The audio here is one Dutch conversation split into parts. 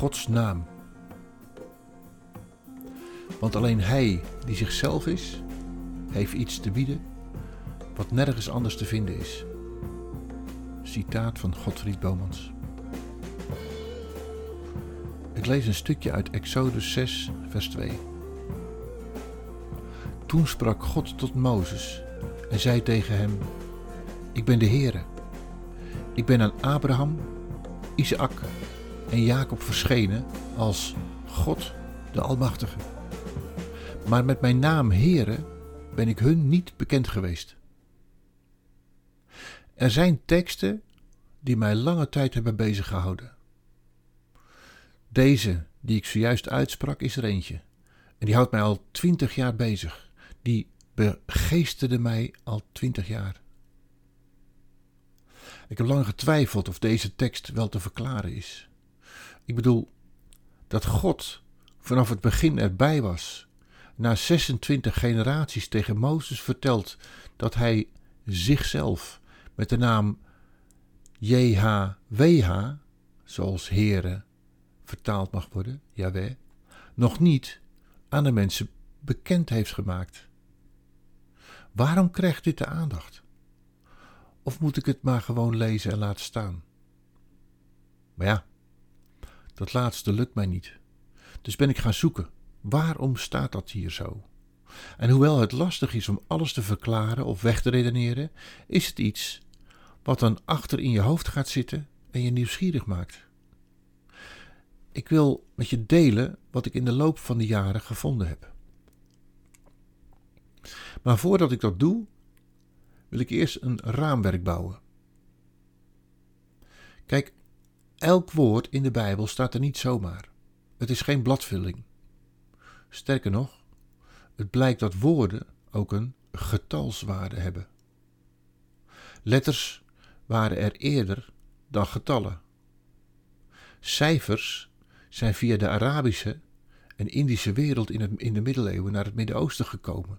Gods naam. Want alleen Hij die zichzelf is, heeft iets te bieden wat nergens anders te vinden is. Citaat van Godfried Bomans. Ik lees een stukje uit Exodus 6, vers 2. Toen sprak God tot Mozes en zei tegen hem: Ik ben de Heere. Ik ben aan Abraham, Isaac en Jacob verschenen als God de Almachtige. Maar met mijn naam Heere ben ik hun niet bekend geweest. Er zijn teksten die mij lange tijd hebben beziggehouden. Deze die ik zojuist uitsprak is er eentje. En die houdt mij al twintig jaar bezig. Die begeesterde mij al twintig jaar. Ik heb lang getwijfeld of deze tekst wel te verklaren is. Ik bedoel, dat God vanaf het begin erbij was, na 26 generaties tegen Mozes vertelt dat hij zichzelf met de naam JHWH, zoals Heere vertaald mag worden, Yahweh, nog niet aan de mensen bekend heeft gemaakt. Waarom krijgt dit de aandacht? Of moet ik het maar gewoon lezen en laten staan? Maar ja, dat laatste lukt mij niet. Dus ben ik gaan zoeken. Waarom staat dat hier zo? En hoewel het lastig is om alles te verklaren of weg te redeneren, is het iets wat dan achter in je hoofd gaat zitten en je nieuwsgierig maakt. Ik wil met je delen wat ik in de loop van de jaren gevonden heb. Maar voordat ik dat doe, wil ik eerst een raamwerk bouwen. Kijk, elk woord in de Bijbel staat er niet zomaar. Het is geen bladvulling. Sterker nog, het blijkt dat woorden ook een getalswaarde hebben. Letters waren er eerder dan getallen. Cijfers zijn via de Arabische en Indische wereld in, het, in de middeleeuwen naar het Midden-Oosten gekomen.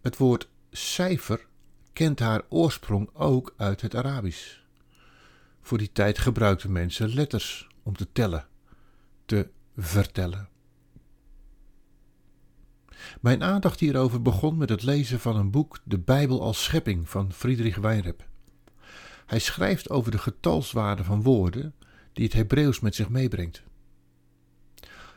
Het woord cijfer kent haar oorsprong ook uit het Arabisch. Voor die tijd gebruikten mensen letters om te tellen, te vertellen. Mijn aandacht hierover begon met het lezen van een boek De Bijbel als Schepping van Friedrich Weinreb. Hij schrijft over de getalswaarde van woorden die het Hebreeuws met zich meebrengt.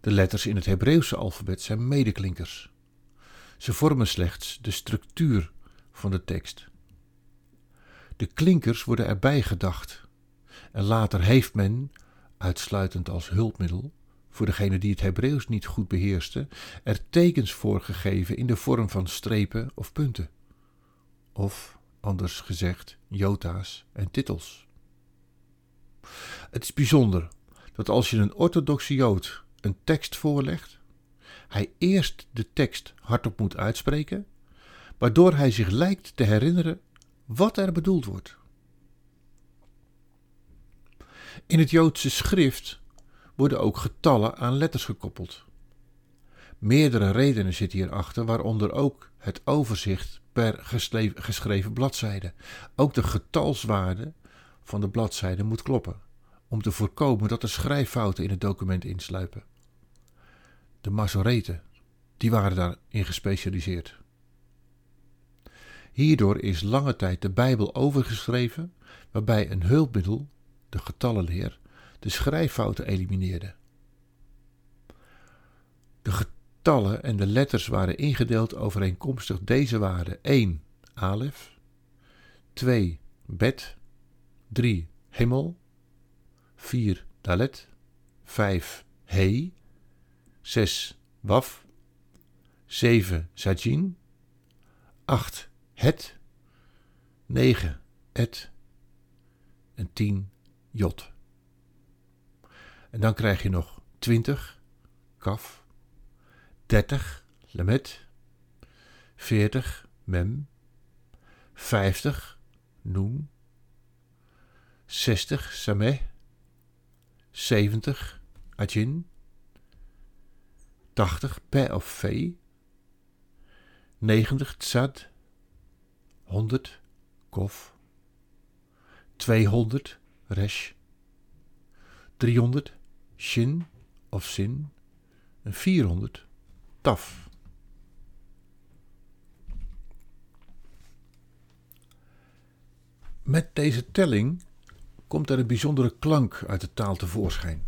De letters in het Hebreeuwse alfabet zijn medeklinkers. Ze vormen slechts de structuur van de tekst. De klinkers worden erbij gedacht en later heeft men, uitsluitend als hulpmiddel, voor degene die het Hebreeuws niet goed beheerste, er tekens voor gegeven in de vorm van strepen of punten. Of, anders gezegd, jota's en titels. Het is bijzonder dat als je een orthodoxe jood een tekst voorlegt, hij eerst de tekst hardop moet uitspreken, waardoor hij zich lijkt te herinneren wat er bedoeld wordt. In het Joodse schrift worden ook getallen aan letters gekoppeld. Meerdere redenen zitten hierachter, waaronder ook het overzicht per geschreven bladzijde. Ook de getalswaarde van de bladzijde moet kloppen, om te voorkomen dat er schrijffouten in het document insluipen. De Masoreten, die waren daarin gespecialiseerd. Hierdoor is lange tijd de Bijbel overgeschreven, waarbij een hulpmiddel, de getallenleer, de schrijffouten elimineerde. De getallen en de letters waren ingedeeld overeenkomstig deze waarden: 1 alef, 2 bet, 3 hemel, 4 dalet, 5 he, 6 waf, 7 sajin, 8 het, 9 et. En 10 jot. En dan krijg je nog 20 kaf, 30 lemet, 40 mem, 50 noen, 60 sameh, 70 ajin, 80 pe of ve, 90 tzad, 100 kof, 200 resh, 300 shin of sin en 400 taf. Met deze telling komt er een bijzondere klank uit de taal tevoorschijn.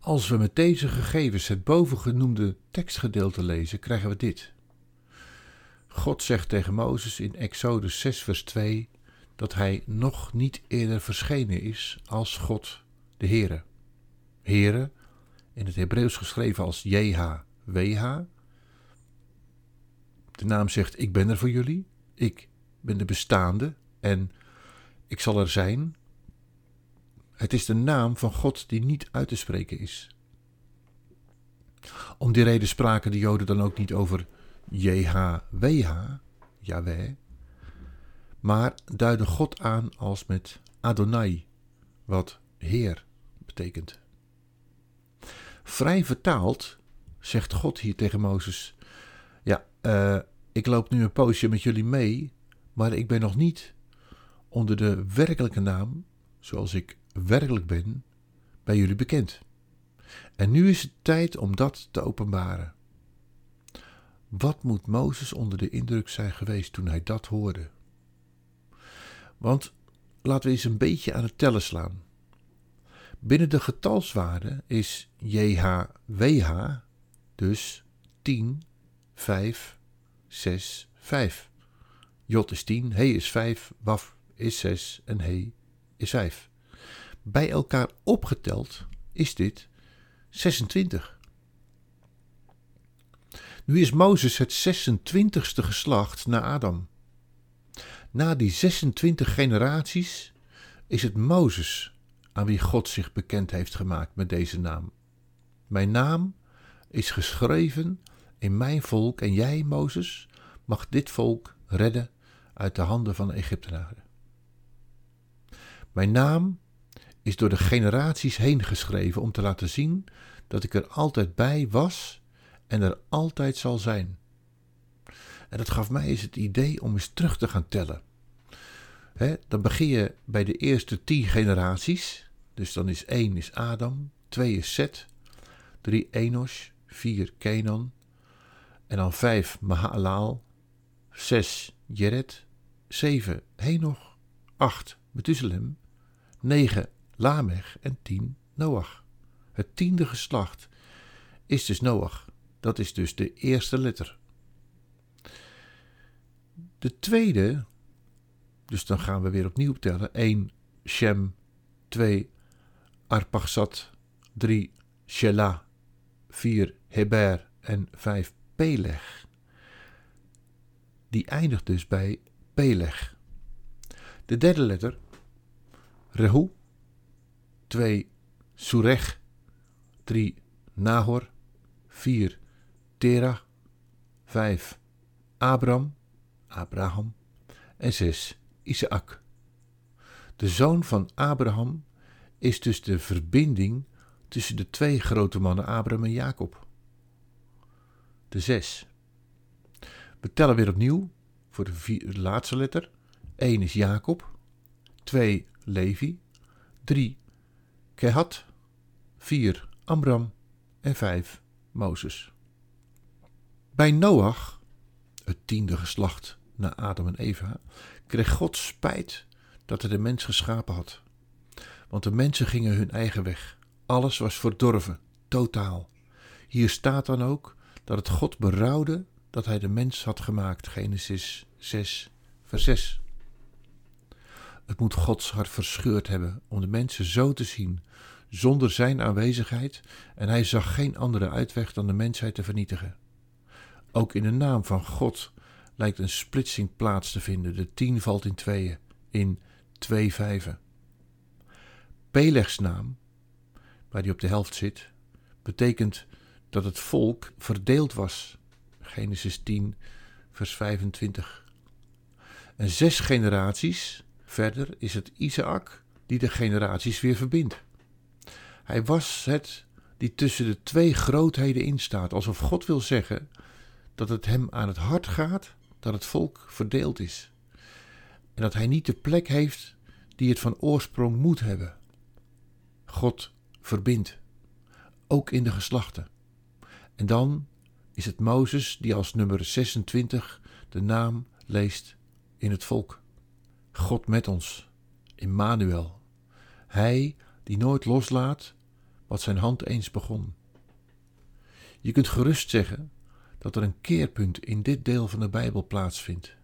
Als we met deze gegevens het bovengenoemde tekstgedeelte lezen, krijgen we dit. God zegt tegen Mozes in Exodus 6, vers 2 dat hij nog niet eerder verschenen is als God de Heere. Heere, in het Hebreeuws geschreven als JHWH. De naam zegt: Ik ben er voor jullie, ik ben de bestaande en ik zal er zijn. Het is de naam van God die niet uit te spreken is. Om die reden spraken de Joden dan ook niet over JHWH, Yahweh, maar duiden God aan als met Adonai, wat Heer betekent. Vrij vertaald zegt God hier tegen Mozes: Ja, uh, ik loop nu een poosje met jullie mee, maar ik ben nog niet onder de werkelijke naam, zoals ik werkelijk ben, bij jullie bekend. En nu is het tijd om dat te openbaren. Wat moet Mozes onder de indruk zijn geweest toen hij dat hoorde? Want laten we eens een beetje aan het tellen slaan. Binnen de getalswaarde is JHWH dus 10, 5, 6, 5. J is 10, He is 5, Waf is 6 en He is 5. Bij elkaar opgeteld is dit 26. Nu is Mozes het 26ste geslacht na Adam. Na die 26 generaties is het Mozes aan wie God zich bekend heeft gemaakt met deze naam. Mijn naam is geschreven in mijn volk en jij, Mozes, mag dit volk redden uit de handen van de Egyptenaren. Mijn naam is door de generaties heen geschreven om te laten zien dat ik er altijd bij was en er altijd zal zijn. En dat gaf mij eens het idee om eens terug te gaan tellen. dan begin je bij de eerste tien generaties. Dus dan is één is Adam, twee is Seth, drie Enos, vier Kenan, en dan vijf Mahalal, zes Jered, zeven Henoch, acht Methuselem, negen Lamech en tien Noach. Het tiende geslacht is dus Noach. Dat is dus de eerste letter. De tweede, dus dan gaan we weer opnieuw tellen. 1 Shem, 2 Arpachsad, 3 Shelah, 4 Heber. En 5 Peleg. Die eindigt dus bij Peleg. De derde letter, Rehu, 2 Surech, 3 Nahor, 4 Terah, 5 Abram, Abraham en 6 Isaac. De zoon van Abraham is dus de verbinding tussen de twee grote mannen Abraham en Jacob. De 6. We tellen weer opnieuw voor de, vier, laatste letter. 1 is Jacob, 2 Levi, 3 Kehat, 4 Amram en 5 Mozes. Bij Noach, het tiende geslacht na Adam en Eva, kreeg God spijt dat hij de mens geschapen had. Want de mensen gingen hun eigen weg. Alles was verdorven, totaal. Hier staat dan ook dat het God berouwde dat hij de mens had gemaakt. Genesis 6, vers 6. Het moet Gods hart verscheurd hebben om de mensen zo te zien, zonder zijn aanwezigheid, en hij zag geen andere uitweg dan de mensheid te vernietigen. Ook in de naam van God lijkt een splitsing plaats te vinden. De tien valt in tweeën, in twee vijven. Pelegs naam, waar die op de helft zit, betekent dat het volk verdeeld was. Genesis 10, vers 25. En zes generaties verder is het Isaac die de generaties weer verbindt. Hij was het die tussen de twee grootheden instaat, alsof God wil zeggen dat het hem aan het hart gaat dat het volk verdeeld is. En dat hij niet de plek heeft die het van oorsprong moet hebben. God verbindt, ook in de geslachten. En dan is het Mozes die als nummer 26 de naam leest in het volk. God met ons, Immanuel. Hij die nooit loslaat wat zijn hand eens begon. Je kunt gerust zeggen dat er een keerpunt in dit deel van de Bijbel plaatsvindt.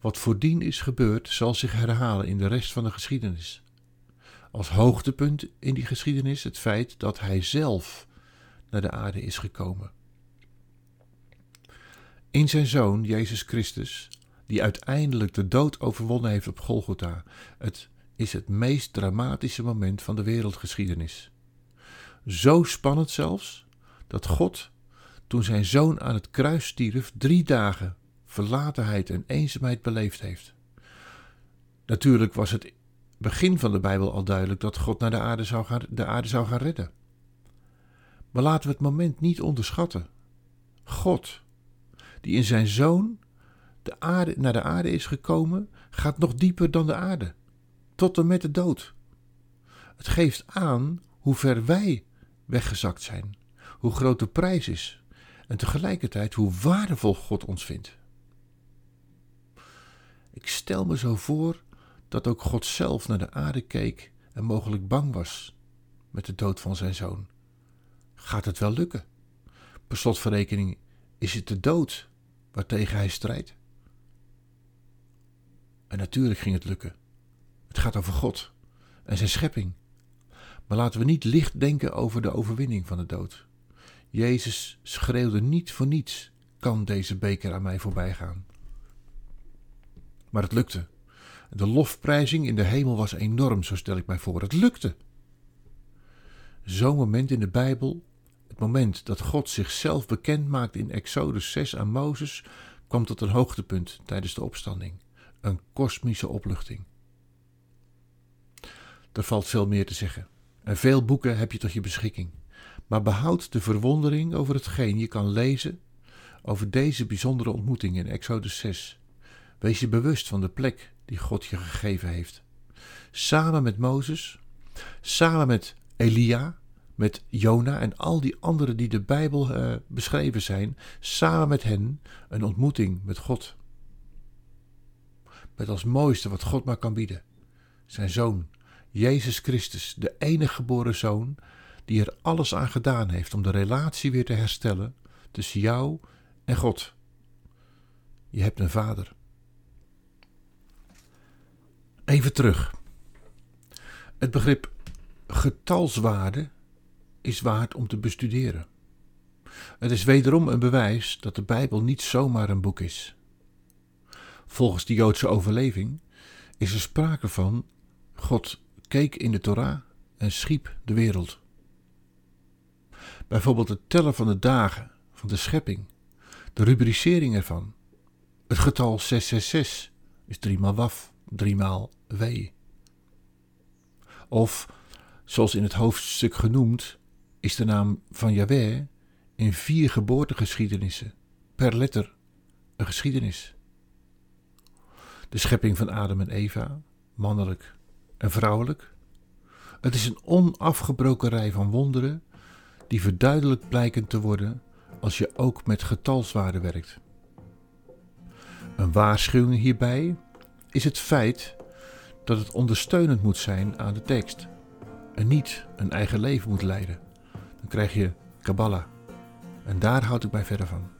Wat voordien is gebeurd, zal zich herhalen in de rest van de geschiedenis. Als hoogtepunt in die geschiedenis het feit dat hij zelf naar de aarde is gekomen. In zijn zoon, Jezus Christus, die uiteindelijk de dood overwonnen heeft op Golgotha. Het is het meest dramatische moment van de wereldgeschiedenis. Zo spannend zelfs dat God, toen zijn zoon aan het kruis stierf, drie dagen verlatenheid en eenzaamheid beleefd heeft. Natuurlijk was het begin van de Bijbel al duidelijk dat God naar de aarde zou gaan, de aarde zou gaan redden. Maar laten we het moment niet onderschatten. God, die in zijn zoon de aarde, naar de aarde is gekomen, gaat nog dieper dan de aarde, tot en met de dood. Het geeft aan hoe ver wij weggezakt zijn, hoe groot de prijs is en tegelijkertijd hoe waardevol God ons vindt. Ik stel me zo voor dat ook God zelf naar de aarde keek en mogelijk bang was met de dood van zijn zoon. Gaat het wel lukken? Per slotverrekening is het de dood waartegen hij strijdt. En natuurlijk ging het lukken. Het gaat over God en zijn schepping. Maar laten we niet licht denken over de overwinning van de dood. Jezus schreeuwde niet voor niets: kan deze beker aan mij voorbij gaan? Maar het lukte. De lofprijzing in de hemel was enorm, zo stel ik mij voor. Het lukte. Zo'n moment in de Bijbel, het moment dat God zichzelf bekend maakt in Exodus 6 aan Mozes, kwam tot een hoogtepunt tijdens de opstanding een kosmische opluchting. Er valt veel meer te zeggen en veel boeken heb je tot je beschikking. Maar behoud de verwondering over hetgeen je kan lezen over deze bijzondere ontmoeting in Exodus 6. Wees je bewust van de plek die God je gegeven heeft. Samen met Mozes, samen met Elia, met Jona en al die anderen die de Bijbel uh, beschreven zijn, samen met hen een ontmoeting met God met als mooiste wat God maar kan bieden. Zijn zoon, Jezus Christus, de enige geboren zoon, die er alles aan gedaan heeft om de relatie weer te herstellen tussen jou en God. Je hebt een vader. Even terug. Het begrip getalswaarde is waard om te bestuderen. Het is wederom een bewijs dat de Bijbel niet zomaar een boek is. Volgens de Joodse overleving is er sprake van God keek in de Torah en schiep de wereld. Bijvoorbeeld het tellen van de dagen van de schepping, de rubricering ervan. Het getal 666 is driemaal waf, driemaal wee. Of, zoals in het hoofdstuk genoemd, is de naam van Yahweh in vier geboortegeschiedenissen, per letter een geschiedenis de schepping van Adam en Eva, mannelijk en vrouwelijk. Het is een onafgebroken rij van wonderen die verduidelijk blijken te worden als je ook met getalswaarden werkt. Een waarschuwing hierbij is het feit dat het ondersteunend moet zijn aan de tekst en niet een eigen leven moet leiden. Dan krijg je Kabbalah en daar houd ik mij verder van.